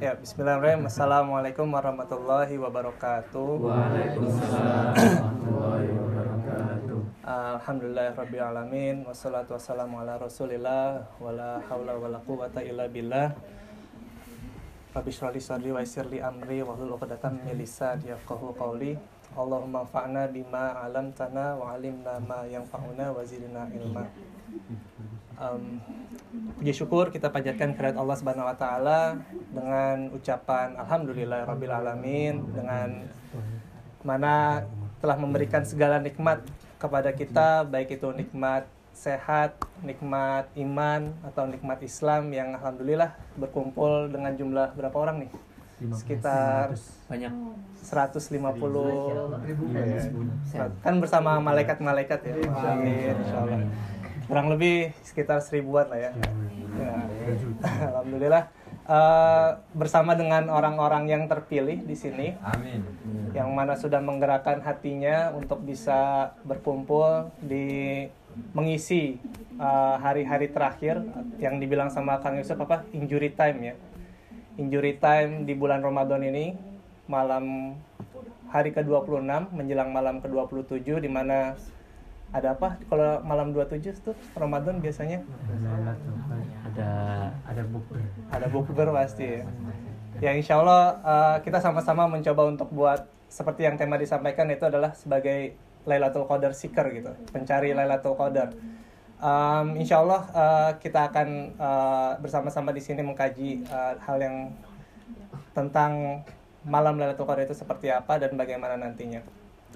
Ya, bismillahirrahmanirrahim. Assalamualaikum warahmatullahi wabarakatuh. Waalaikumsalam warahmatullahi wabarakatuh. Alhamdulillah rabbil alamin wassalatu wassalamu ala Rasulillah wala haula wala quwata illa billah. Rabbi shrah li sadri wa yassir li amri wa hlul 'uqdatam min lisani yafqahu qawli. Allahumma fa'na bima 'allamtana wa 'allimna ma yanfa'una wa zidna ilma. Um, puji syukur kita panjatkan kehadirat Allah Subhanahu wa taala dengan ucapan alhamdulillah rabbil alamin dengan mana telah memberikan segala nikmat kepada kita baik itu nikmat sehat, nikmat iman atau nikmat Islam yang alhamdulillah berkumpul dengan jumlah berapa orang nih? Sekitar Banyak 150 kan bersama malaikat-malaikat ya. Amin insyaallah. Kurang lebih sekitar seribuan lah ya. Ya. Alhamdulillah eh, bersama dengan orang-orang yang terpilih di sini Amin. yang mana sudah menggerakkan hatinya untuk bisa berkumpul di mengisi uh, hari-hari terakhir yang dibilang sama Kang Yusuf apa injury time ya injury time di bulan Ramadan ini malam hari ke-26 menjelang malam ke-27 di mana ada apa kalau malam 27 tuh Ramadan biasanya ada ada buku. ada bukber pasti ya. Ya insya Allah uh, kita sama-sama mencoba untuk buat seperti yang tema disampaikan itu adalah sebagai Lailatul Qadar seeker gitu, pencari Lailatul Qadar. Um, insya Allah uh, kita akan uh, bersama-sama di sini mengkaji uh, hal yang tentang malam Lailatul Qadar itu seperti apa dan bagaimana nantinya.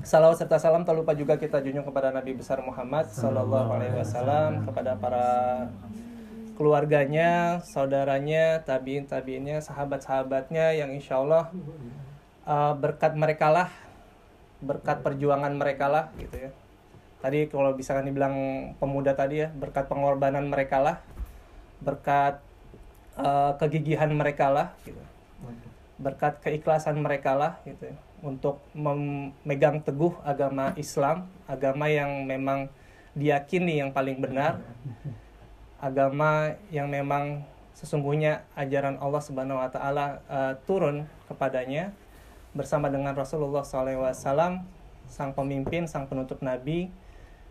Salawat serta salam tak lupa juga kita junjung kepada Nabi besar Muhammad Sallallahu Alaihi Wasallam kepada para keluarganya, saudaranya, tabiin tabiinnya, sahabat-sahabatnya yang insya Allah uh, berkat mereka lah, berkat perjuangan mereka lah gitu ya. Tadi kalau bisa kan dibilang pemuda tadi ya, berkat pengorbanan mereka lah, berkat uh, kegigihan mereka lah gitu. Berkat keikhlasan mereka lah gitu. Untuk memegang teguh agama Islam, agama yang memang diyakini yang paling benar agama yang memang sesungguhnya ajaran Allah Subhanahu wa taala uh, turun kepadanya bersama dengan Rasulullah SAW sang pemimpin, sang penutup nabi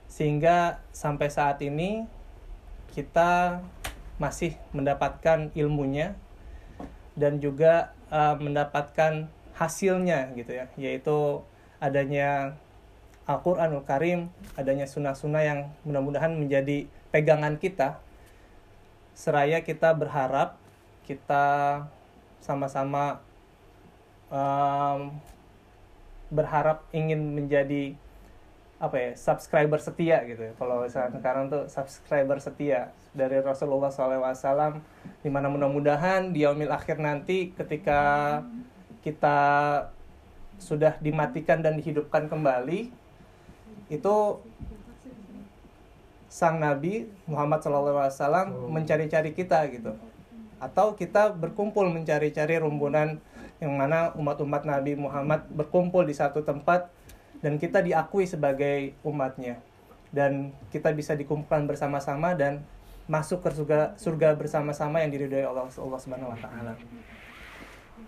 sehingga sampai saat ini kita masih mendapatkan ilmunya dan juga uh, mendapatkan hasilnya gitu ya. Yaitu adanya Al-Qur'anul Karim, adanya sunnah-sunnah yang mudah-mudahan menjadi pegangan kita. Seraya kita berharap kita sama-sama um, berharap ingin menjadi apa ya subscriber setia gitu ya. Kalau sekarang tuh subscriber setia dari Rasulullah SAW di mana mudah-mudahan di yaumil akhir nanti ketika kita sudah dimatikan dan dihidupkan kembali itu sang Nabi Muhammad SAW mencari-cari kita gitu. Atau kita berkumpul mencari-cari rumbunan yang mana umat-umat Nabi Muhammad berkumpul di satu tempat dan kita diakui sebagai umatnya. Dan kita bisa dikumpulkan bersama-sama dan masuk ke surga surga bersama-sama yang diridhoi Allah Allah Subhanahu wa taala.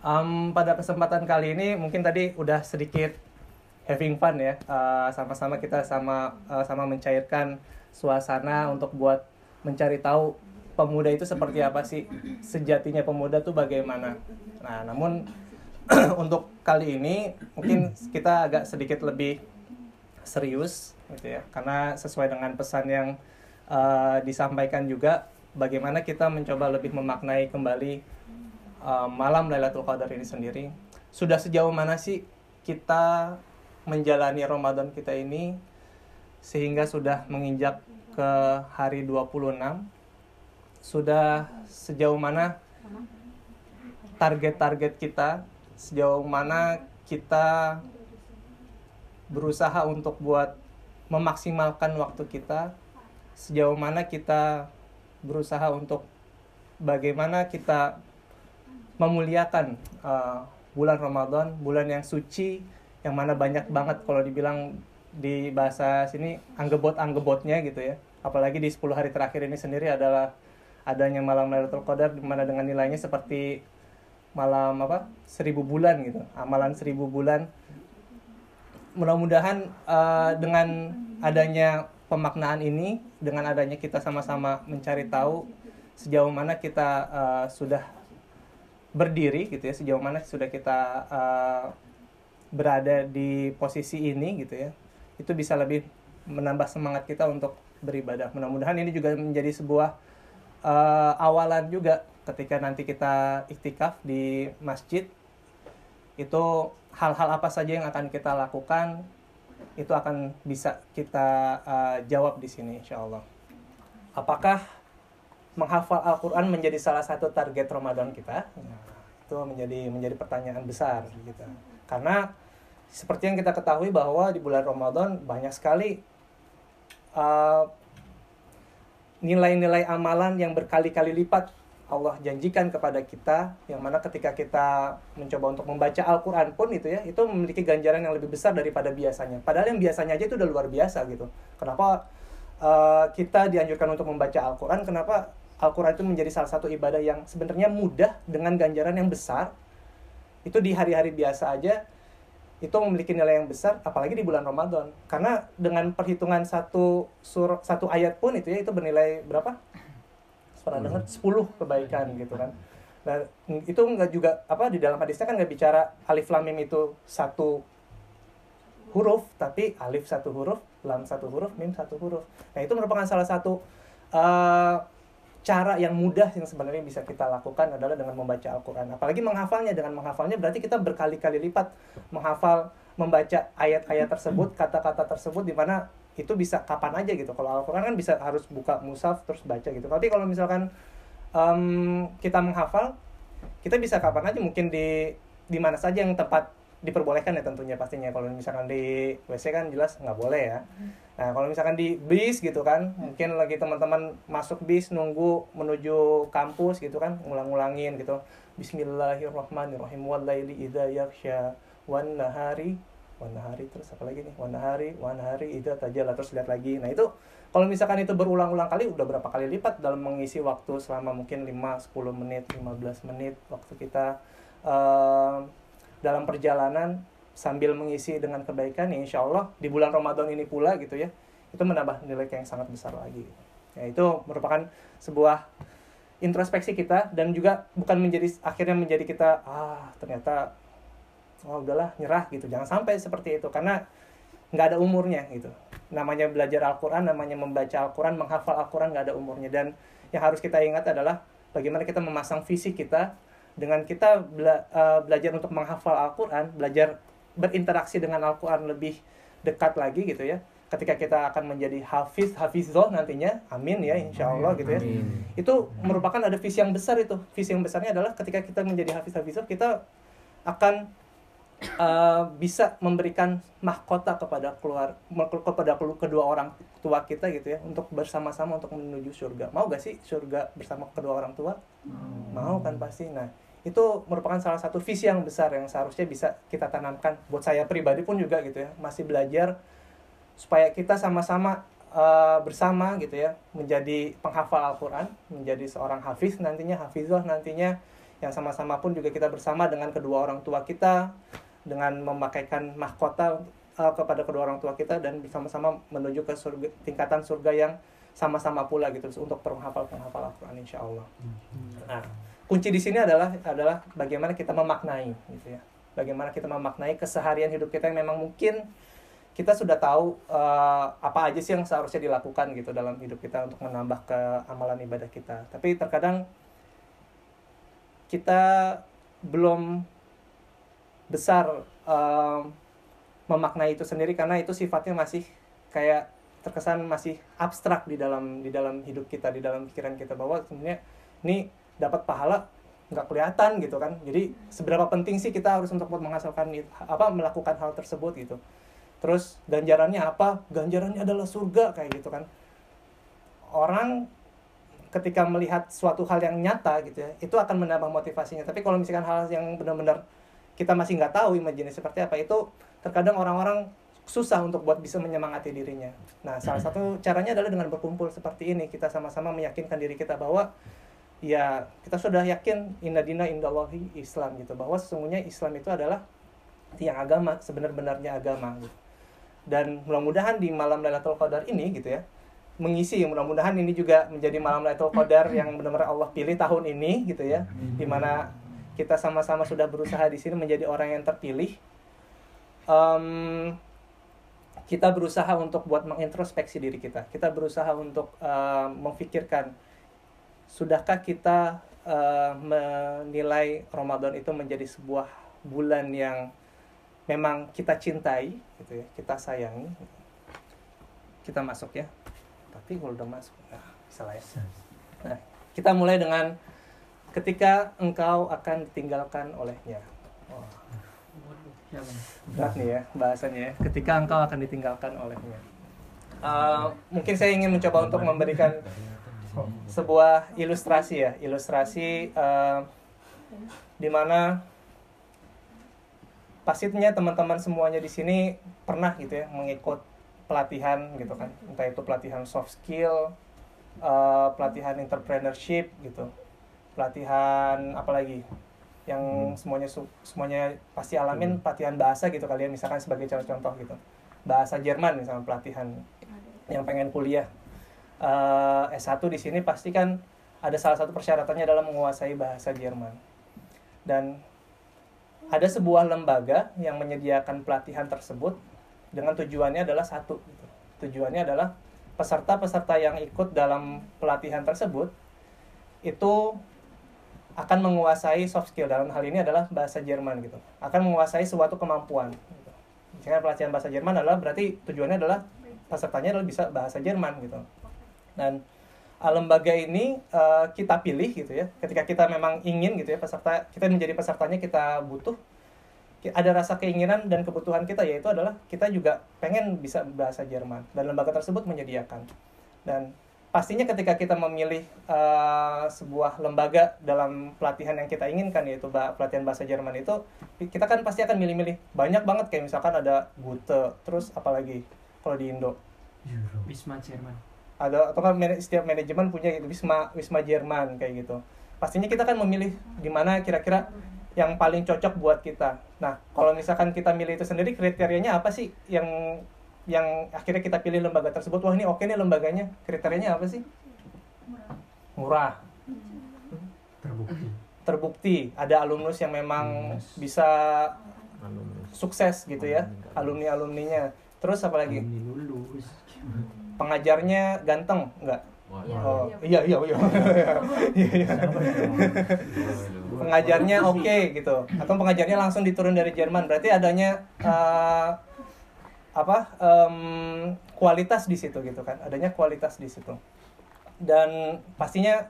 Um, pada kesempatan kali ini mungkin tadi udah sedikit having fun ya. Uh, sama-sama kita sama uh, sama mencairkan suasana untuk buat mencari tahu pemuda itu seperti apa sih sejatinya pemuda tuh bagaimana. Nah namun untuk kali ini mungkin kita agak sedikit lebih serius gitu ya. Karena sesuai dengan pesan yang uh, disampaikan juga bagaimana kita mencoba lebih memaknai kembali uh, malam Lailatul Qadar ini sendiri. Sudah sejauh mana sih kita menjalani Ramadan kita ini sehingga sudah menginjak ke hari 26 sudah sejauh mana target-target kita sejauh mana kita berusaha untuk buat memaksimalkan waktu kita sejauh mana kita berusaha untuk bagaimana kita memuliakan uh, bulan Ramadan bulan yang suci yang mana banyak banget kalau dibilang di bahasa sini anggebot-anggebotnya gitu ya. Apalagi di 10 hari terakhir ini sendiri adalah adanya malam Lailatul Qadar di mana dengan nilainya seperti malam apa seribu bulan gitu amalan seribu bulan. Mudah-mudahan uh, dengan adanya pemaknaan ini dengan adanya kita sama-sama mencari tahu sejauh mana kita uh, sudah berdiri gitu ya sejauh mana sudah kita uh, berada di posisi ini gitu ya itu bisa lebih menambah semangat kita untuk beribadah. Mudah-mudahan ini juga menjadi sebuah uh, awalan juga ketika nanti kita iktikaf di masjid itu hal-hal apa saja yang akan kita lakukan itu akan bisa kita uh, jawab di sini insya Allah. Apakah menghafal Al-Quran menjadi salah satu target Ramadan kita? Nah, itu menjadi menjadi pertanyaan besar gitu. Karena seperti yang kita ketahui bahwa di bulan Ramadan banyak sekali uh, nilai-nilai amalan yang berkali-kali lipat Allah janjikan kepada kita yang mana ketika kita mencoba untuk membaca Al-Qur'an pun itu ya itu memiliki ganjaran yang lebih besar daripada biasanya. Padahal yang biasanya aja itu udah luar biasa gitu. Kenapa uh, kita dianjurkan untuk membaca Al-Qur'an? Kenapa Al-Qur'an itu menjadi salah satu ibadah yang sebenarnya mudah dengan ganjaran yang besar? Itu di hari-hari biasa aja itu memiliki nilai yang besar apalagi di bulan Ramadan. Karena dengan perhitungan satu sur satu ayat pun itu ya itu bernilai berapa? Pernah hmm. dengar 10 kebaikan gitu kan. Nah itu nggak juga apa di dalam hadisnya kan nggak bicara alif lam mim itu satu huruf tapi alif satu huruf lam satu huruf mim satu huruf. Nah itu merupakan salah satu uh, cara yang mudah yang sebenarnya bisa kita lakukan adalah dengan membaca Al-Quran. Apalagi menghafalnya dengan menghafalnya berarti kita berkali-kali lipat menghafal membaca ayat-ayat tersebut kata-kata tersebut di mana itu bisa kapan aja gitu. Kalau Al-Quran kan bisa harus buka musaf terus baca gitu. Tapi kalau misalkan um, kita menghafal kita bisa kapan aja mungkin di di mana saja yang tempat diperbolehkan ya tentunya pastinya. Kalau misalkan di WC kan jelas nggak boleh ya. Nah kalau misalkan di bis gitu kan mungkin lagi teman-teman masuk bis nunggu menuju kampus gitu kan ngulang-ngulangin gitu. Bismillahirrahmanirrahim. Walaili idza yaghsha wan nahari. Warna hari terus apa lagi nih? Warna hari warna hari itu tajala terus lihat lagi. Nah itu kalau misalkan itu berulang-ulang kali udah berapa kali lipat dalam mengisi waktu selama mungkin 5 10 menit 15 menit waktu kita uh, dalam perjalanan sambil mengisi dengan kebaikan ya insya Allah di bulan Ramadan ini pula gitu ya itu menambah nilai yang sangat besar lagi. Ya itu merupakan sebuah introspeksi kita dan juga bukan menjadi akhirnya menjadi kita ah ternyata oh udahlah nyerah gitu. Jangan sampai seperti itu karena nggak ada umurnya gitu. Namanya belajar Al-Quran namanya membaca Al-Quran menghafal Al-Quran nggak ada umurnya. Dan yang harus kita ingat adalah bagaimana kita memasang visi kita dengan kita bela uh, belajar untuk menghafal Al-Quran belajar berinteraksi dengan Al-Quran lebih dekat lagi gitu ya ketika kita akan menjadi hafiz hafizoh nantinya amin ya insya Allah gitu ya. Amin. itu merupakan ada visi yang besar itu. Visi yang besarnya adalah ketika kita menjadi hafiz hafizoh kita akan uh, bisa memberikan mahkota kepada keluar kepada kedua orang tua kita gitu ya untuk bersama-sama untuk menuju surga. Mau gak sih surga bersama kedua orang tua? Hmm. mau kan pasti. Nah itu merupakan salah satu visi yang besar yang seharusnya bisa kita tanamkan. Buat saya pribadi pun juga gitu ya. Masih belajar supaya kita sama-sama uh, bersama gitu ya. Menjadi penghafal Al-Quran menjadi seorang hafiz nantinya hafizah nantinya. Yang sama-sama pun juga kita bersama dengan kedua orang tua kita dengan memakaikan mahkota uh, kepada kedua orang tua kita dan bersama-sama menuju ke surga, tingkatan surga yang sama-sama pula gitu untuk penghafal penghafal Al-Qur'an insya Allah. Nah, kunci di sini adalah adalah bagaimana kita memaknai gitu ya. Bagaimana kita memaknai keseharian hidup kita yang memang mungkin kita sudah tahu uh, apa aja sih yang seharusnya dilakukan gitu dalam hidup kita untuk menambah ke amalan ibadah kita. Tapi terkadang kita belum besar um, memaknai itu sendiri karena itu sifatnya masih kayak terkesan masih abstrak di dalam di dalam hidup kita di dalam pikiran kita bahwa sebenarnya ini dapat pahala nggak kelihatan gitu kan. Jadi seberapa penting sih kita harus untuk menghasilkan apa melakukan hal tersebut gitu. Terus ganjarannya apa? Ganjarannya adalah surga kayak gitu kan. Orang ketika melihat suatu hal yang nyata gitu ya itu akan menambah motivasinya. Tapi kalau misalkan hal yang benar-benar kita masih nggak tahu imajinasi seperti apa itu terkadang orang-orang susah untuk buat bisa menyemangati dirinya. Nah, salah satu caranya adalah dengan berkumpul seperti ini. Kita sama-sama meyakinkan diri kita bahwa ya kita sudah yakin inna dina indallahi Islam gitu. Bahwa sesungguhnya Islam itu adalah tiang agama sebenar-benarnya agama gitu. dan mudah-mudahan di malam Lailatul Qadar ini gitu ya mengisi mudah-mudahan ini juga menjadi malam Lailatul Qadar yang benar-benar Allah pilih tahun ini gitu ya di mana kita sama-sama sudah berusaha di sini menjadi orang yang terpilih. Em, kita berusaha untuk buat mengintrospeksi diri kita. Kita berusaha untuk eh, memfikirkan sudahkah kita eh, menilai Ramadan itu menjadi sebuah bulan yang memang kita cintai gitu ya kita sayangi? Kita masuk ya. Tapi kalau udah masuk nah, bisa lah ya nah kita mulai dengan ketika engkau akan ditinggalkan olehnya berat nih ya bahasanya ya ketika engkau akan ditinggalkan olehnya. Eh, mungkin saya ingin mencoba untuk memberikan sebuah ilustrasi ya ilustrasi eh, di mana pastinya teman-teman semuanya di sini pernah gitu ya mengikut pelatihan gitu kan. Entah itu pelatihan soft skill eh, pelatihan entrepreneurship gitu. Pelatihan apalagi yang semuanya su- semuanya pasti alamin pelatihan bahasa gitu kalian misalkan sebagai contoh-contoh gitu. Bahasa Jerman misalnya pelatihan yang pengen kuliah. Eh, S1 di sini pasti kan ada salah satu persyaratannya adalah menguasai bahasa Jerman. Dan ada sebuah lembaga yang menyediakan pelatihan tersebut dengan tujuannya adalah satu gitu. tujuannya adalah peserta-peserta yang ikut dalam pelatihan tersebut itu akan menguasai soft skill. Dalam hal ini adalah bahasa Jerman gitu. Akan menguasai suatu kemampuan gitu. Misalnya pelatihan bahasa Jerman adalah berarti tujuannya adalah pesertanya adalah bisa bahasa Jerman gitu. Dan uh, lembaga ini uh, kita pilih gitu ya. Ketika kita memang ingin gitu ya peserta kita menjadi pesertanya kita butuh ada rasa keinginan dan kebutuhan kita yaitu adalah kita juga pengen bisa bahasa Jerman. Dan lembaga tersebut menyediakan. Dan pastinya ketika kita memilih uh, sebuah lembaga dalam pelatihan yang kita inginkan yaitu pelatihan bahasa Jerman itu kita kan pasti akan milih-milih. Banyak banget kayak misalkan ada Gute terus apalagi kalau di Indo? Wisma Jerman. ada atau kan setiap manajemen punya gitu wisma wisma Jerman kayak gitu. Pastinya kita kan memilih di mana kira-kira yang paling cocok buat kita. Nah kalau misalkan kita milih itu sendiri kriterianya apa sih yang yang akhirnya kita pilih lembaga tersebut. Wah ini oke nih lembaganya. Kriterianya apa sih? Murah. Terbukti. terbukti. Ada alumnus yang memang bisa sukses gitu ya alumni. alumninya terus apa lagi? Alumni lulus. pengajarnya ganteng nggak? Iya, oh iya. iya iya iya. Iya, pengajarnya oke gitu. Atau pengajarnya langsung diturun dari Jerman. Berarti adanya eh, apa em, kualitas di situ gitu kan adanya kualitas di situ dan pastinya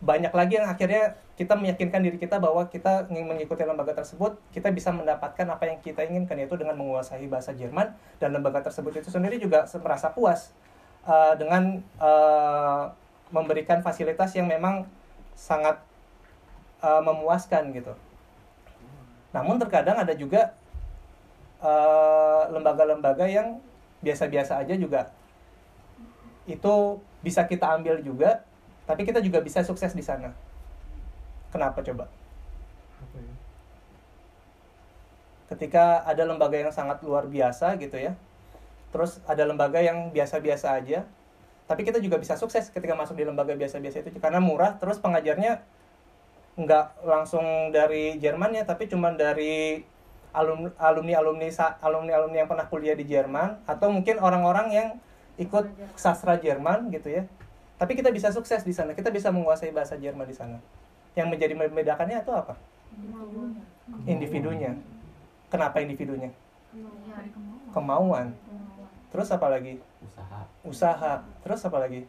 banyak lagi yang akhirnya kita meyakinkan diri kita bahwa kita mengikuti lembaga tersebut kita bisa mendapatkan apa yang kita inginkan yaitu dengan menguasai bahasa Jerman dan lembaga tersebut itu sendiri juga merasa puas eh, dengan eh, memberikan fasilitas yang memang sangat eh, memuaskan gitu. Namun terkadang ada juga eh, lembaga-lembaga yang biasa-biasa aja juga itu bisa kita ambil juga, tapi kita juga bisa sukses di sana. Kenapa coba? Ketika ada lembaga yang sangat luar biasa gitu ya, terus ada lembaga yang biasa-biasa aja, tapi kita juga bisa sukses ketika masuk di lembaga biasa-biasa itu karena murah, terus pengajarnya nggak langsung dari Jerman ya, tapi cuma dari alumni alumni alumni alumni alumni yang pernah kuliah di Jerman atau mungkin orang-orang yang ikut sastra Jerman gitu ya. Tapi kita bisa sukses di sana, kita bisa menguasai bahasa Jerman di sana. Yang menjadi membedakannya itu apa? Individunya. Kenapa individunya? Kemauan. Terus apa lagi? usaha Usaha. Terus apa lagi?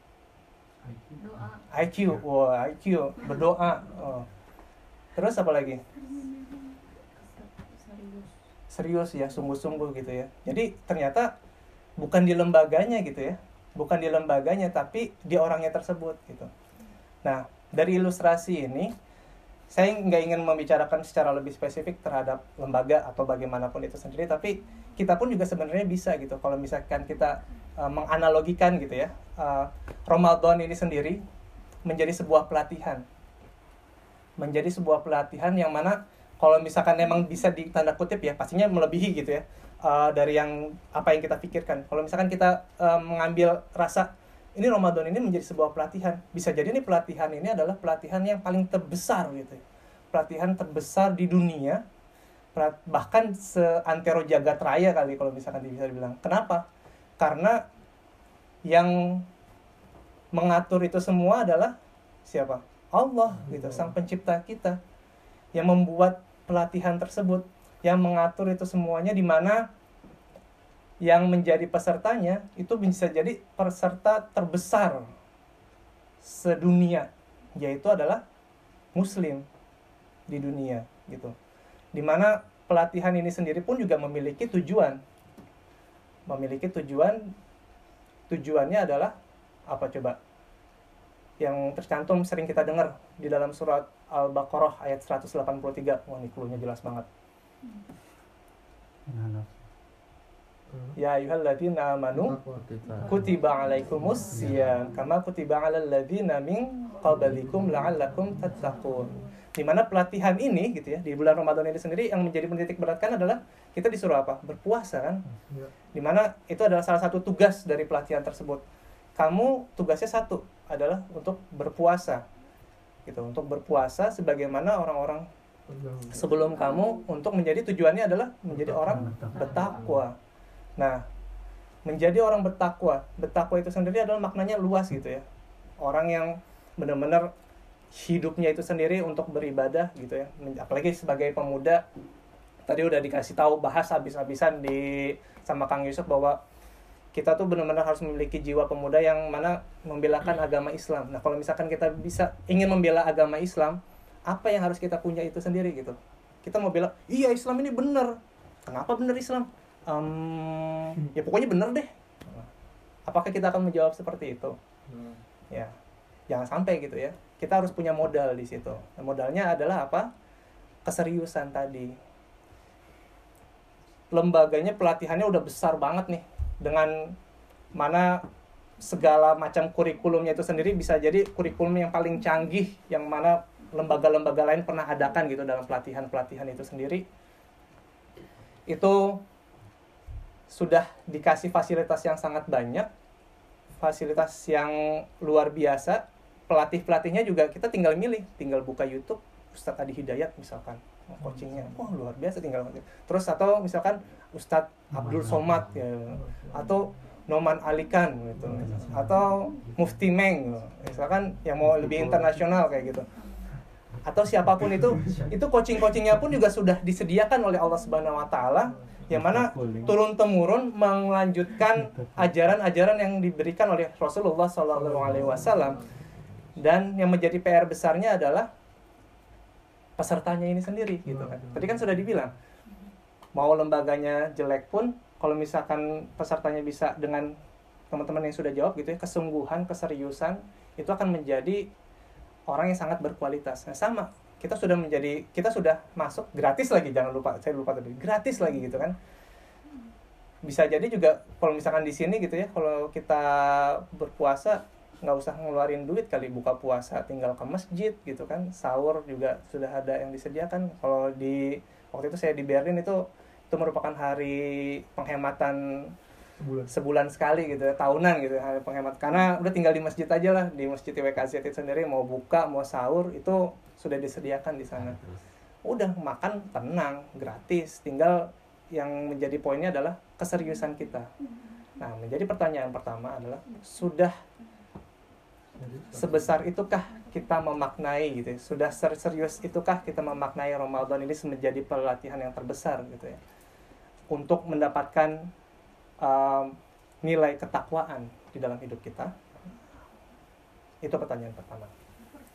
IQ. Wah, IQ. Berdoa. Oh. Terus apa lagi? Serius ya sungguh-sungguh gitu ya. Jadi ternyata bukan di lembaganya gitu ya. Bukan di lembaganya tapi di orangnya tersebut gitu. Nah dari ilustrasi ini saya nggak ingin membicarakan secara lebih spesifik terhadap lembaga atau bagaimanapun itu sendiri tapi kita pun juga sebenarnya bisa gitu. Kalau misalkan kita uh, menganalogikan gitu ya uh, Ramadan ini sendiri menjadi sebuah pelatihan. Menjadi sebuah pelatihan yang mana kalau misalkan emang bisa di tanda kutip ya pastinya melebihi gitu ya uh, dari yang apa yang kita pikirkan. Kalau misalkan kita uh, mengambil rasa ini Ramadan ini menjadi sebuah pelatihan. Bisa jadi nih pelatihan ini adalah pelatihan yang paling terbesar gitu ya. pelatihan terbesar di dunia bahkan seantero jagat raya kali kalau misalkan bisa dibilang. Kenapa? Karena yang mengatur itu semua adalah siapa? Allah gitu sang pencipta kita. Yang membuat pelatihan tersebut yang mengatur itu semuanya di mana yang menjadi pesertanya itu bisa jadi peserta terbesar sedunia yaitu adalah muslim di dunia gitu. Di mana pelatihan ini sendiri pun juga memiliki tujuan. Memiliki tujuan tujuannya adalah apa coba? Yang tercantum sering kita dengar di dalam surat Al-Baqarah ayat 183 wah ini cluenya jelas banget Ya ayyuhalladzina amanu kutiba alaikumus siyam kama kutiba alal ladzina min qablikum la'allakum tattaqun. Di mana pelatihan ini gitu ya di bulan Ramadan ini sendiri yang menjadi menitik beratkan adalah kita disuruh apa? Berpuasa kan? Di mana itu adalah salah satu tugas dari pelatihan tersebut. Kamu tugasnya satu adalah untuk berpuasa. Gitu, untuk berpuasa sebagaimana orang-orang sebelum kamu untuk menjadi tujuannya adalah menjadi orang bertakwa. Nah, menjadi orang bertakwa, bertakwa itu sendiri adalah maknanya luas gitu ya. Orang yang benar-benar hidupnya itu sendiri untuk beribadah gitu ya. Apalagi sebagai pemuda tadi udah dikasih tahu bahas habis-habisan di sama Kang Yusuf bahwa kita tuh benar-benar harus memiliki jiwa pemuda yang mana membelakan agama Islam. Nah, kalau misalkan kita bisa ingin membela agama Islam, apa yang harus kita punya itu sendiri gitu. Kita mau bela, iya Islam ini benar. Kenapa benar Islam? Em, ya pokoknya benar deh. Apakah kita akan menjawab seperti itu? Ya, jangan sampai gitu ya. Kita harus punya modal di situ. Nah, modalnya adalah apa? Keseriusan tadi. Lembaganya pelatihannya udah besar banget nih dengan mana segala macam kurikulumnya itu sendiri bisa jadi kurikulum yang paling canggih yang mana lembaga-lembaga lain pernah adakan gitu dalam pelatihan-pelatihan itu sendiri. Itu sudah dikasih fasilitas yang sangat banyak fasilitas yang luar biasa. Pelatih-pelatihnya juga kita tinggal milih tinggal buka YouTube Ustadz Adi Hidayat misalkan coachingnya wah luar biasa tinggal terus atau misalkan Ustadz Abdul Somad ya atau Noman Alikan gitu. Atau Mufti Meng gitu. misalkan yang mau lebih internasional kayak gitu. Atau siapa pun itu itu coaching-coachingnya pun juga sudah disediakan oleh Allah Subhanahu Wa Taala yang mana turun temurun melanjutkan ajaran-ajaran yang diberikan oleh Rasulullah Shallallahu Alaihi Wasallam. Dan yang menjadi PR besarnya adalah pesertanya ini sendiri gitu kan. Tadi kan sudah dibilang mau lembaganya jelek pun kalau misalkan pesertanya bisa dengan teman-teman yang sudah jawab gitu ya kesungguhan keseriusan itu akan menjadi orang yang sangat berkualitas. Nah sama kita sudah menjadi kita sudah masuk gratis lagi jangan lupa saya lupa tadi gratis lagi gitu kan. Bisa jadi juga kalau misalkan di sini gitu ya kalau kita berpuasa nggak usah ngeluarin duit kali buka puasa tinggal ke masjid gitu kan. Sahur juga sudah ada yang disediakan. Kalau di waktu itu saya di Berlin itu itu merupakan hari penghematan Sebulan. sebulan sekali gitu ya tahunan gitu hari penghemat. Karena udah tinggal di masjid aja lah di masjid WKZ itu sendiri mau buka mau sahur itu sudah disediakan di sana. Udah makan tenang gratis. Tinggal yang menjadi poinnya adalah keseriusan kita. Nah menjadi pertanyaan pertama adalah sudah sebesar itukah kita memaknai gitu ya? sudah ser- serius itukah kita memaknai Ramadan ini menjadi pelatihan yang terbesar gitu ya? Untuk mendapatkan um, nilai ketakwaan di dalam hidup kita? Itu pertanyaan pertama.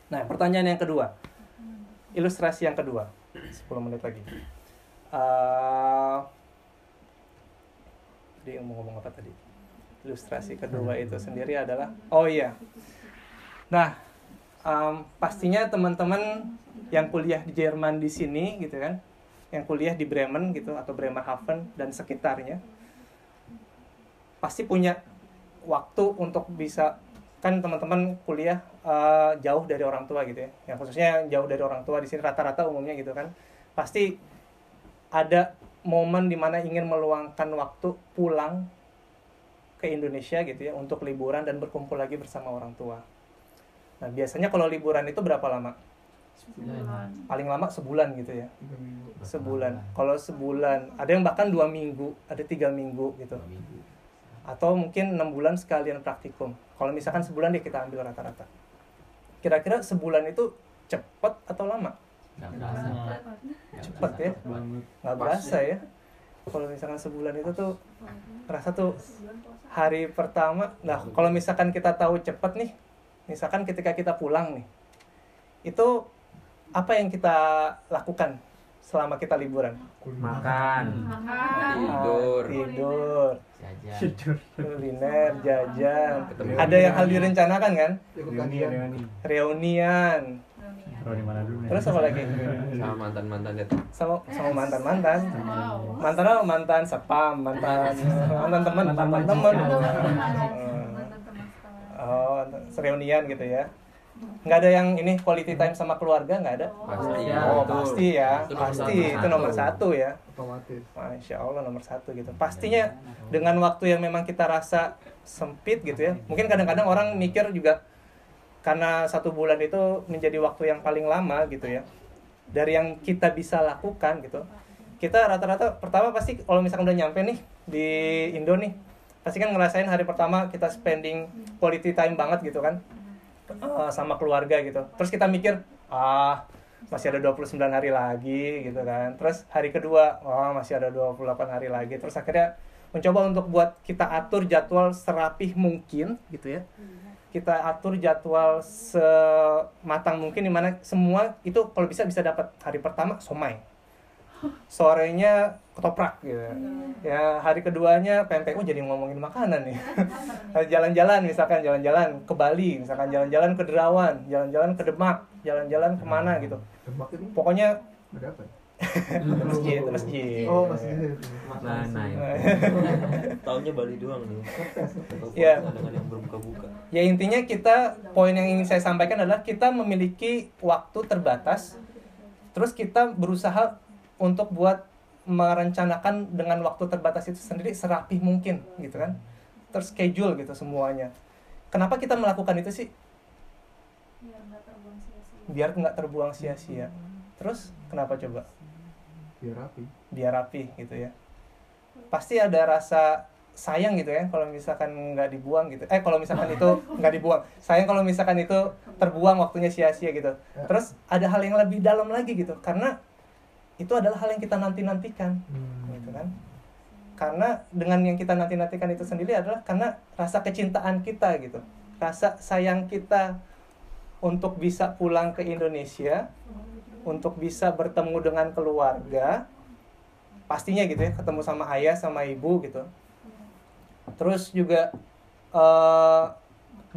Nah pertanyaan yang kedua. Ilustrasi yang kedua. 10 menit lagi. Uh, mau ngomong apa tadi? Ilustrasi kedua itu sendiri adalah oh iya nah um, pastinya teman-teman yang kuliah di Jerman di sini gitu kan yang kuliah di Bremen gitu atau Bremerhaven dan sekitarnya pasti punya waktu untuk bisa kan teman-teman kuliah eh, jauh dari orang tua gitu ya yang khususnya jauh dari orang tua di sini rata-rata umumnya gitu kan pasti ada momen di mana ingin meluangkan waktu pulang ke Indonesia gitu ya untuk liburan dan berkumpul lagi bersama orang tua. Nah biasanya kalau liburan itu berapa lama? Sebulan. Paling lama sebulan gitu ya. Sebulan. Kalau sebulan ada yang bahkan dua minggu, ada tiga minggu gitu. Atau mungkin enam bulan sekalian praktikum. Kalau misalkan sebulan deh kita ambil rata-rata. Kira-kira sebulan itu cepat atau lama? Berasa. Cepet ya. Banget. Nggak berasa ya. Kalau misalkan sebulan itu tuh rasa tuh hari pertama nah kalau misalkan kita tahu cepet nih misalkan ketika kita pulang nih itu apa yang kita lakukan selama kita liburan Makan. Makan. Tidur. Tidur Jajan. Tidur. kuliner jajan Ketemu. ada yang hal direncanakan kan Reuni, reuni. reunian Taruh di mana dulu nih? terus apa lagi Sama mantan mantan itu. sama sama mantan mantan mantan apa mantan sepam mantan mantan teman mantan teman majikan. Mantan teman sekolah. Oh reunian gitu ya nggak ada yang ini quality time sama keluarga nggak ada Pasti. oh Betul. pasti ya Itu nomor pasti satu. itu nomor satu ya Otomatis. masya allah nomor satu gitu pastinya dengan waktu yang memang kita rasa sempit gitu ya mungkin kadang-kadang orang mikir juga karena satu bulan itu menjadi waktu yang paling lama gitu ya dari yang kita bisa lakukan gitu kita rata-rata pertama pasti kalau misalkan udah nyampe nih di Indo nih pasti kan ngerasain hari pertama kita spending quality time banget gitu kan. Eh, sama keluarga gitu. Terus kita mikir ah masih ada 29 hari lagi gitu kan. Terus hari kedua wah masih ada 28 hari lagi. Terus akhirnya mencoba untuk buat kita atur jadwal serapih mungkin gitu ya. Kita atur jadwal sematang mungkin di mana semua itu kalau bisa bisa dapat hari pertama somai sorenya ketoprak gitu ya hari keduanya PMPU jadi ngomongin makanan nih jalan-jalan misalkan jalan-jalan ke Bali misalkan jalan-jalan ke Derawan jalan-jalan ke Demak jalan-jalan ke mana gitu pokoknya masjid masjid Oh, masih. Mana ya? Tahunnya Bali doang nih. Iya. Dengan yang berbuka-buka. ya intinya kita poin yang ingin saya sampaikan adalah kita memiliki waktu terbatas terus kita berusaha untuk buat merencanakan dengan waktu terbatas itu sendiri serapih mungkin gitu kan? Terschedule gitu semuanya. Kenapa kita melakukan itu sih? Biar nggak terbuang sia-sia. biar nggak terbuang sia-sia. Terus kenapa coba? Biar rapi. biar rapi gitu ya. Pasti ada rasa sayang gitu ya kalau misalkan nggak dibuang gitu. Eh kalau misalkan itu nggak dibuang. Sayang kalau misalkan itu terbuang waktunya sia-sia gitu. Terus ada hal yang lebih dalam lagi gitu. Karena itu adalah hal yang kita nanti nantikan gitu kan. Karena dengan yang kita nanti nantikan itu sendiri adalah karena rasa kecintaan kita gitu. Rasa sayang kita untuk bisa pulang ke Indonesia untuk bisa bertemu dengan keluarga pastinya gitu ya ketemu sama ayah sama ibu gitu. Terus juga eh,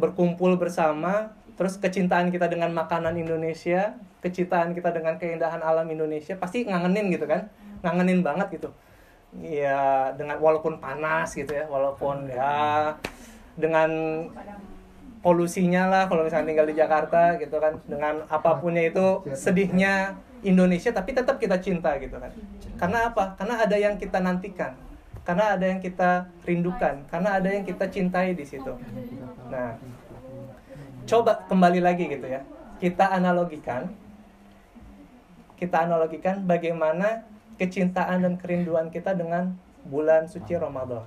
berkumpul bersama terus kecintaan kita dengan makanan Indonesia kecintaan kita dengan keindahan alam Indonesia pasti ngangenin gitu kan? Ngangenin banget gitu. Ya dengan walaupun panas gitu ya walaupun ya dengan polusinya lah kalau misalnya tinggal di Jakarta gitu kan. Dengan apapunnya itu sedihnya Indonesia tapi tetap kita cinta gitu kan. Karena apa? Karena ada yang kita nantikan. Karena ada yang kita rindukan. Karena ada yang kita cintai di situ. Nah coba kembali lagi gitu ya. Kita analogikan kita analogikan bagaimana kecintaan dan kerinduan kita dengan bulan suci Ramadan.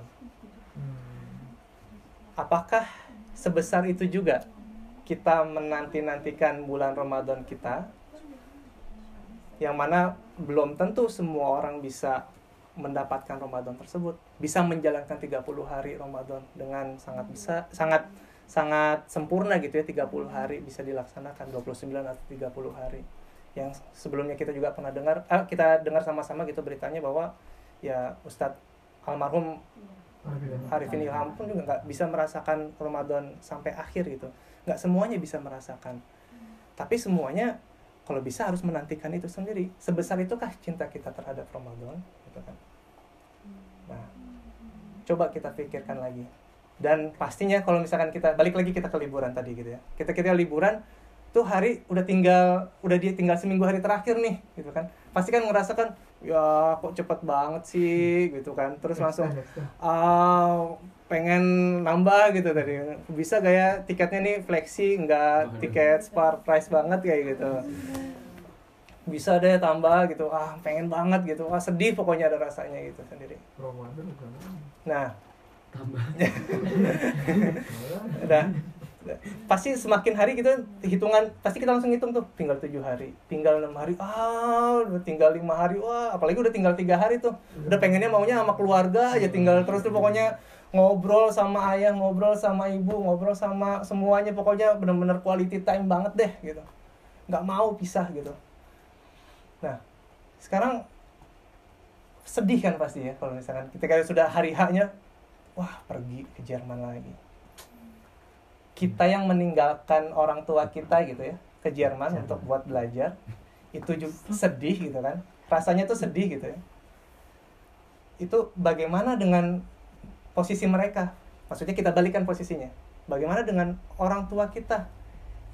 Apakah sebesar itu juga kita menanti-nantikan bulan Ramadan kita? Yang mana belum tentu semua orang bisa mendapatkan Ramadan tersebut. Bisa menjalankan 30 hari Ramadan dengan sangat bisa sangat sangat sempurna gitu ya 30 hari bisa dilaksanakan 29 atau 30 hari. Yang sebelumnya kita juga pernah dengar ah, kita dengar sama-sama gitu beritanya bahwa ya Ustadz almarhum Arifin Ilham pun juga nggak bisa merasakan Ramadan sampai akhir gitu. Nggak semuanya bisa merasakan. Tapi semuanya kalau bisa harus menantikan itu sendiri. Sebesar itukah cinta kita terhadap Ramadan? Gitu kan. Nah coba kita pikirkan lagi dan pastinya kalau misalkan kita balik lagi kita ke liburan tadi gitu ya. Kita kita liburan tuh hari udah tinggal udah dia tinggal seminggu hari terakhir nih gitu kan. Pasti kan ngerasakan ya kok cepet banget sih gitu kan. Terus langsung ah pengen nambah gitu tadi. Bisa gaya tiketnya nih flexi nggak tiket spar price banget kayak gitu. Bisa deh tambah gitu. Ah pengen banget gitu. Ah sedih pokoknya ada rasanya gitu sendiri. Nah tambah. Udah. Pasti semakin hari kita hitungan pasti kita langsung hitung tuh tinggal tujuh hari tinggal enam hari ah udah tinggal lima hari wah apalagi udah tinggal tiga hari tuh. Udah pengennya maunya sama keluarga aja tinggal terus tuh pokoknya ngobrol sama ayah ngobrol sama ibu ngobrol sama semuanya pokoknya bener-bener quality time banget deh gitu. Nggak mau pisah gitu. Nah sekarang sedih kan pasti ya kalau misalkan ketika sudah hari haknya wah pergi ke Jerman lagi. Kita yang meninggalkan orang tua kita gitu ya ke Jerman untuk buat belajar itu juga sedih gitu kan. Rasanya tuh sedih gitu ya. Itu bagaimana dengan posisi mereka? Maksudnya kita balikan posisinya. Bagaimana dengan orang tua kita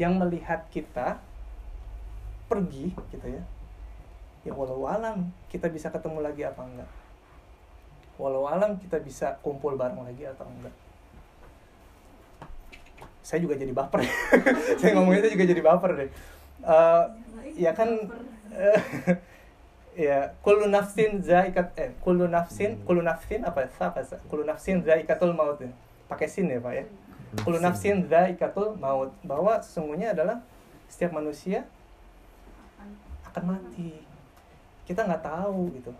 yang melihat kita pergi gitu ya? Ya walau alam kita bisa ketemu lagi apa enggak walau alam kita bisa kumpul bareng lagi atau enggak. Saya juga jadi baper. Saya ngomong itu juga jadi baper deh. Eh, ya kan eh, ya kullu nafsin zaikat eh kullu nafsin kullu nafsin apa apa kullu nafsin zaikatul maut ya. pakai sin ya pak ya? Kullu nafsin. zaikatul maut. Bahwa sesungguhnya adalah setiap manusia akan mati. Kita nggak tahu gitu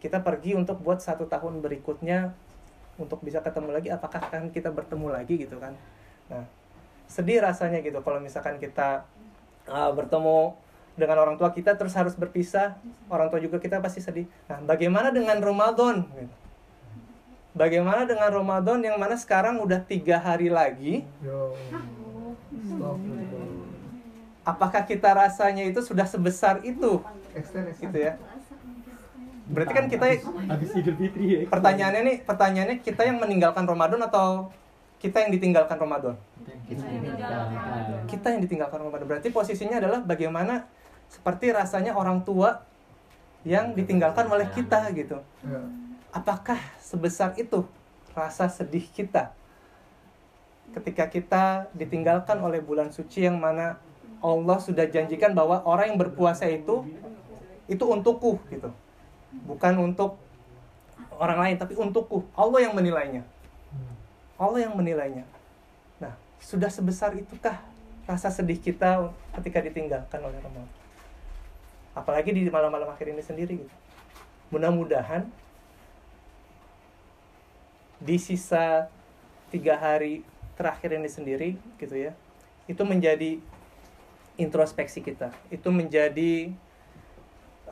kita pergi untuk buat satu tahun berikutnya untuk bisa ketemu lagi apakah akan kita bertemu lagi gitu kan. Nah sedih rasanya gitu kalau misalkan kita uh, bertemu dengan orang tua kita terus harus berpisah orang tua juga kita pasti sedih. Nah bagaimana dengan Ramadan? Gitu. bagaimana dengan Ramadan yang mana sekarang udah tiga hari lagi? Apakah kita rasanya itu sudah sebesar itu? Gitu ya berarti kan kita habis Idul Fitri ya. pertanyaannya nih pertanyaannya kita yang meninggalkan Ramadan atau kita yang ditinggalkan Ramadan? Kita yang ditinggalkan. Ramadan. Berarti posisinya adalah bagaimana seperti rasanya orang tua yang ditinggalkan oleh kita gitu. Ya. apakah sebesar itu rasa sedih kita ketika kita ditinggalkan oleh bulan suci yang mana Allah sudah janjikan bahwa orang yang berpuasa itu itu untukku gitu bukan untuk orang lain tapi untukku. Allah yang menilainya. Allah yang menilainya. Nah sudah sebesar itukah rasa sedih kita ketika ditinggalkan oleh Ramadan apalagi di malam-malam akhir ini sendiri gitu. Mudah-mudahan di sisa tiga hari terakhir ini sendiri gitu ya itu menjadi introspeksi kita. Itu menjadi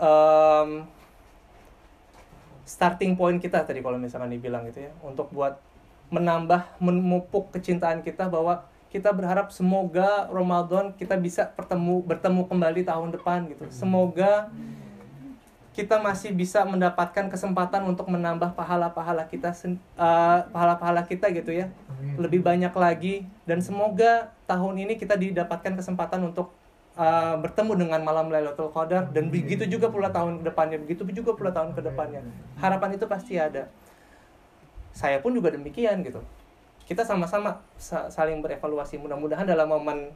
em, starting point kita tadi kalau misalkan dibilang gitu ya untuk buat menambah memupuk kecintaan kita bahwa kita berharap semoga Ramadan kita bisa bertemu bertemu kembali tahun depan gitu. Semoga kita masih bisa mendapatkan kesempatan untuk menambah pahala-pahala kita eh, pahala-pahala kita gitu ya. Lebih banyak lagi. Dan semoga tahun ini kita didapatkan kesempatan untuk uh, bertemu dengan malam Lailatul Qadar dan begitu juga pula tahun depannya begitu juga pula tahun ke depannya harapan itu pasti ada. Saya pun juga demikian gitu. Kita sama-sama sa- saling berevaluasi. Mudah-mudahan dalam momen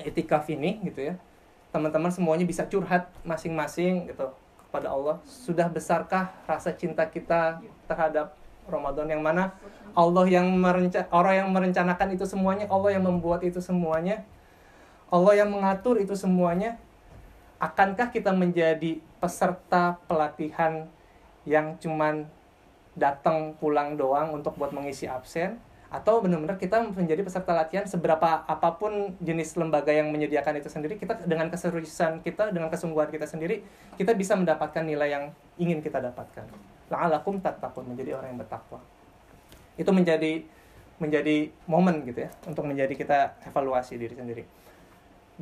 etikaf ini gitu ya teman-teman semuanya bisa curhat masing-masing gitu kepada Allah. Sudah besarkah rasa cinta kita terhadap Ramadan yang mana? Allah yang merenca orang yang merencanakan itu semuanya Allah yang membuat itu semuanya Allah yang mengatur itu semuanya akankah kita menjadi peserta pelatihan yang cuman datang pulang doang untuk buat mengisi absen? Atau benar-benar kita menjadi peserta latihan seberapa apa pun jenis lembaga yang menyediakan itu sendiri kita dengan keseriusan kita dengan kesungguhan kita sendiri kita bisa mendapatkan nilai yang ingin kita dapatkan. La'alakum tattaqun menjadi orang yang bertakwa. Itu menjadi menjadi momen gitu ya untuk menjadi kita evaluasi diri sendiri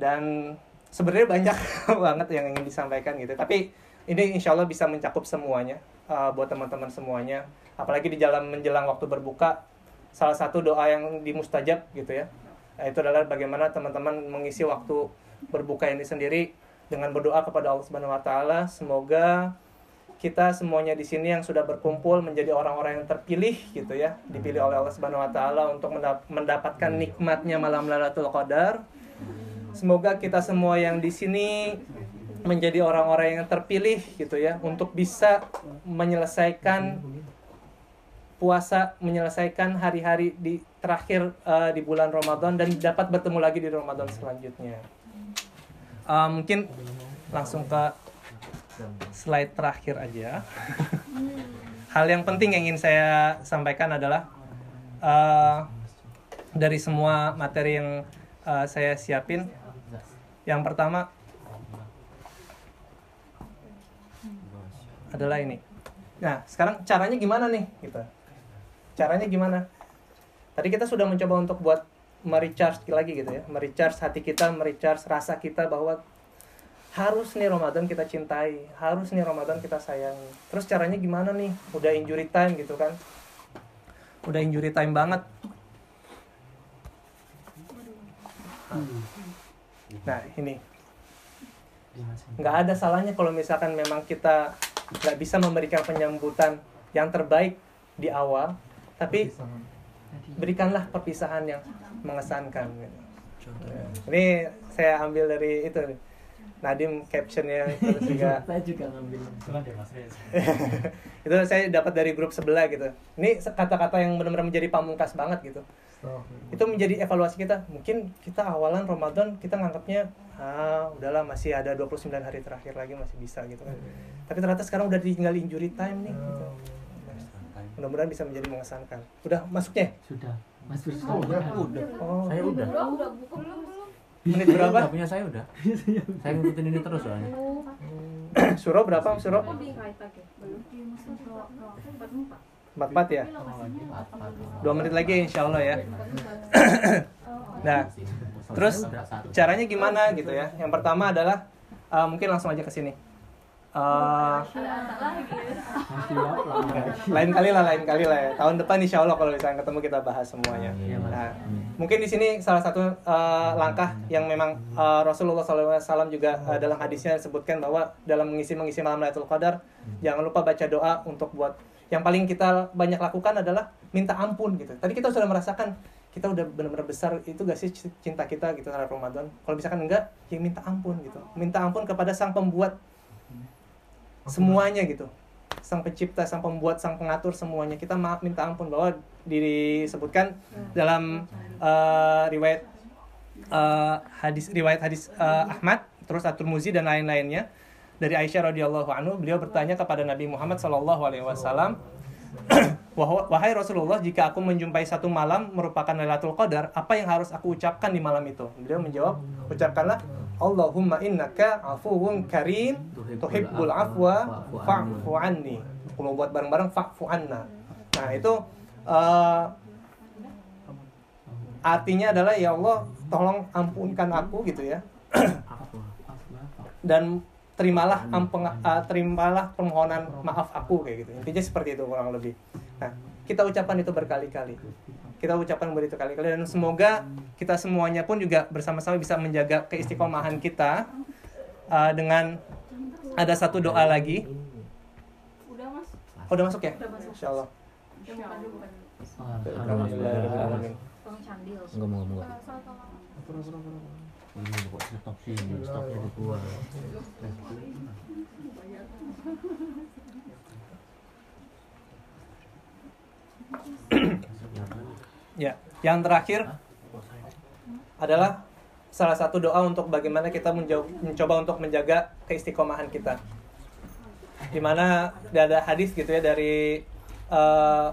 dan sebenarnya banyak banget yang ingin disampaikan gitu tapi ini insya Allah bisa mencakup semuanya uh, buat teman-teman semuanya apalagi di dalam menjelang waktu berbuka salah satu doa yang dimustajab gitu ya. Itu adalah bagaimana teman-teman mengisi waktu berbuka ini sendiri dengan berdoa kepada Allah Subhanahu wa taala semoga kita semuanya di sini yang sudah berkumpul menjadi orang-orang yang terpilih gitu ya, dipilih oleh Allah Subhanahu wa taala untuk mendap- mendapatkan nikmatnya malam Lailatul Qadar. Semoga kita semua yang di sini menjadi orang-orang yang terpilih gitu ya untuk bisa menyelesaikan puasa, menyelesaikan hari-hari di terakhir eh, di bulan Ramadan dan dapat bertemu lagi di Ramadan selanjutnya. Eh, mungkin langsung ke slide terakhir aja. Hal yang penting yang ingin saya sampaikan adalah eh, dari semua materi yang eh, saya siapin, yang pertama adalah ini. Nah, sekarang caranya gimana nih? Gitu. Caranya gimana? Tadi kita sudah mencoba untuk buat merecharge lagi gitu ya, merecharge hati kita, merecharge rasa kita bahwa harus nih Ramadan kita cintai, harus nih Ramadan kita sayangi. Terus caranya gimana nih? Udah injury time gitu kan? Udah injury time banget. Nah, ini nggak ada salahnya kalau misalkan memang kita nggak bisa memberikan penyambutan yang terbaik di awal, tapi berikanlah perpisahan yang mengesankan. gitu. Ini saya ambil dari itu nih. Nadim captionnya terus juga Saya juga ngambil. itu saya dapat dari grup sebelah gitu. Ini kata-kata yang benar-benar menjadi pamungkas banget gitu. Itu menjadi evaluasi kita. Mungkin kita awalan Ramadan kita nganggapnya ah udahlah masih ada 29 hari terakhir lagi masih bisa gitu kan. Tapi ternyata sekarang udah tinggal injury time nih gitu. Mudah-mudahan bisa menjadi mengesankan. Udah masuknya? Sudah. Mas Firsa. Oh, udah, udah. Oh, Saya udah. Udah, menit berapa? Udah punya saya udah. Saya ngikutin ini terus soalnya. Suro berapa? Suro? Lebih kali pakai. Belum. Empat empat. 44 ya? Dua menit lagi insya Allah ya. Nah, terus caranya gimana gitu ya? Yang pertama adalah uh, mungkin langsung aja ke sini. Uh, lain kali lah, lain kali lah ya. Tahun depan insya Allah kalau misalnya ketemu kita bahas semuanya. Iya. Nah, mungkin di sini salah satu uh, langkah yang memang uh, Rasulullah SAW juga uh, dalam hadisnya disebutkan bahwa dalam mengisi mengisi malam Lailatul Qadar jangan lupa baca doa untuk buat yang paling kita banyak lakukan adalah minta ampun gitu. Tadi kita sudah merasakan kita udah benar-benar besar itu gak sih cinta kita gitu terhadap Ramadan. Kalau misalkan enggak, ya minta ampun gitu. Minta ampun kepada sang pembuat semuanya gitu sang pencipta sang pembuat sang pengatur semuanya kita maaf minta ampun bahwa disebutkan dalam eh, riwayat eh, hadis riwayat hadis eh, Ahmad terus Atur Muzi dan lain-lainnya dari Aisyah radhiyallahu anhu beliau bertanya kepada Nabi Muhammad sallallahu alaihi wasallam "Wah- wahai Rasulullah jika aku menjumpai satu malam merupakan Lailatul Qadar apa yang harus aku ucapkan di malam itu? Beliau menjawab ucapkanlah Allahumma innaka afuwun karim tuhibbul afwa fa'fu anni kalau buat bareng-bareng fa'fu anna. Nah itu eh, artinya adalah ya Allah tolong ampunkan aku gitu ya. Dan terimalah ampeng, eh, terimalah permohonan maaf aku kayak gitu intinya seperti itu kurang lebih nah kita ucapkan itu berkali-kali kita ucapkan begitu kali-kali dan semoga kita semuanya pun juga bersama-sama bisa menjaga keistiqomahan kita eh, dengan ada satu doa lagi Udah mas. oh, udah masuk ya Udah masuk. Insya Allah Udah bukan dulu bukan. Alhamdulillahirrahmanirrahim. Tolong candil. Enggak mau enggak. Ya, yang terakhir adalah salah satu doa untuk bagaimana kita mencoba untuk menjaga keistiqomahan kita. Di mana ada hadis gitu ya dari eh,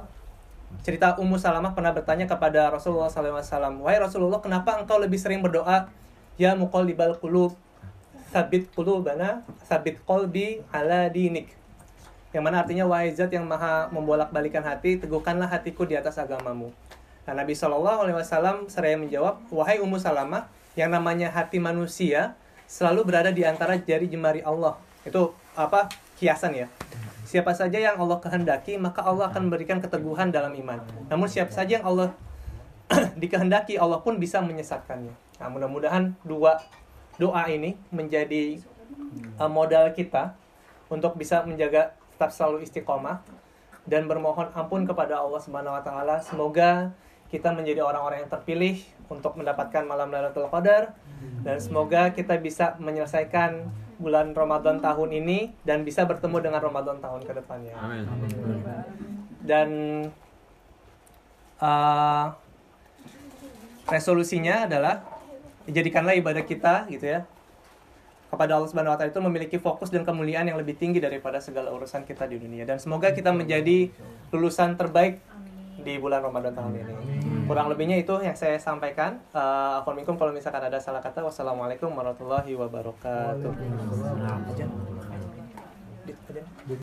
cerita Ummu Salamah pernah bertanya kepada Rasulullah SAW, wahai Rasulullah, kenapa engkau lebih sering berdoa, ya muqallibal qulub, sabit qulubana, sabit qalbi ala dinik. Yang mana artinya wahai zat yang maha membolak-balikan hati, teguhkanlah hatiku di atas agamamu. Nah, Nabi Shallallahu Alaihi Wasallam seraya menjawab, wahai Ummu Salamah, yang namanya hati manusia selalu berada di antara jari jemari Allah. Itu apa kiasan ya. Siapa saja yang Allah kehendaki, maka Allah akan memberikan keteguhan dalam iman. Namun siapa saja yang Allah dikehendaki, Allah pun bisa menyesatkannya. Nah, mudah-mudahan dua doa ini menjadi uh, modal kita untuk bisa menjaga tetap selalu istiqomah dan bermohon ampun kepada Allah Subhanahu wa taala. Semoga kita menjadi orang-orang yang terpilih untuk mendapatkan malam Lailatul Qadar dan semoga kita bisa menyelesaikan bulan Ramadan tahun ini dan bisa bertemu dengan Ramadan tahun ke depannya. Amin. Dan uh, resolusinya adalah jadikanlah ibadah kita gitu ya kepada Allah Subhanahu wa taala itu memiliki fokus dan kemuliaan yang lebih tinggi daripada segala urusan kita di dunia dan semoga kita menjadi lulusan terbaik di bulan Ramadan tahun ini. Kurang lebihnya itu yang saya sampaikan. Uh, kalau misalkan ada salah kata. Wassalamualaikum warahmatullahi wabarakatuh.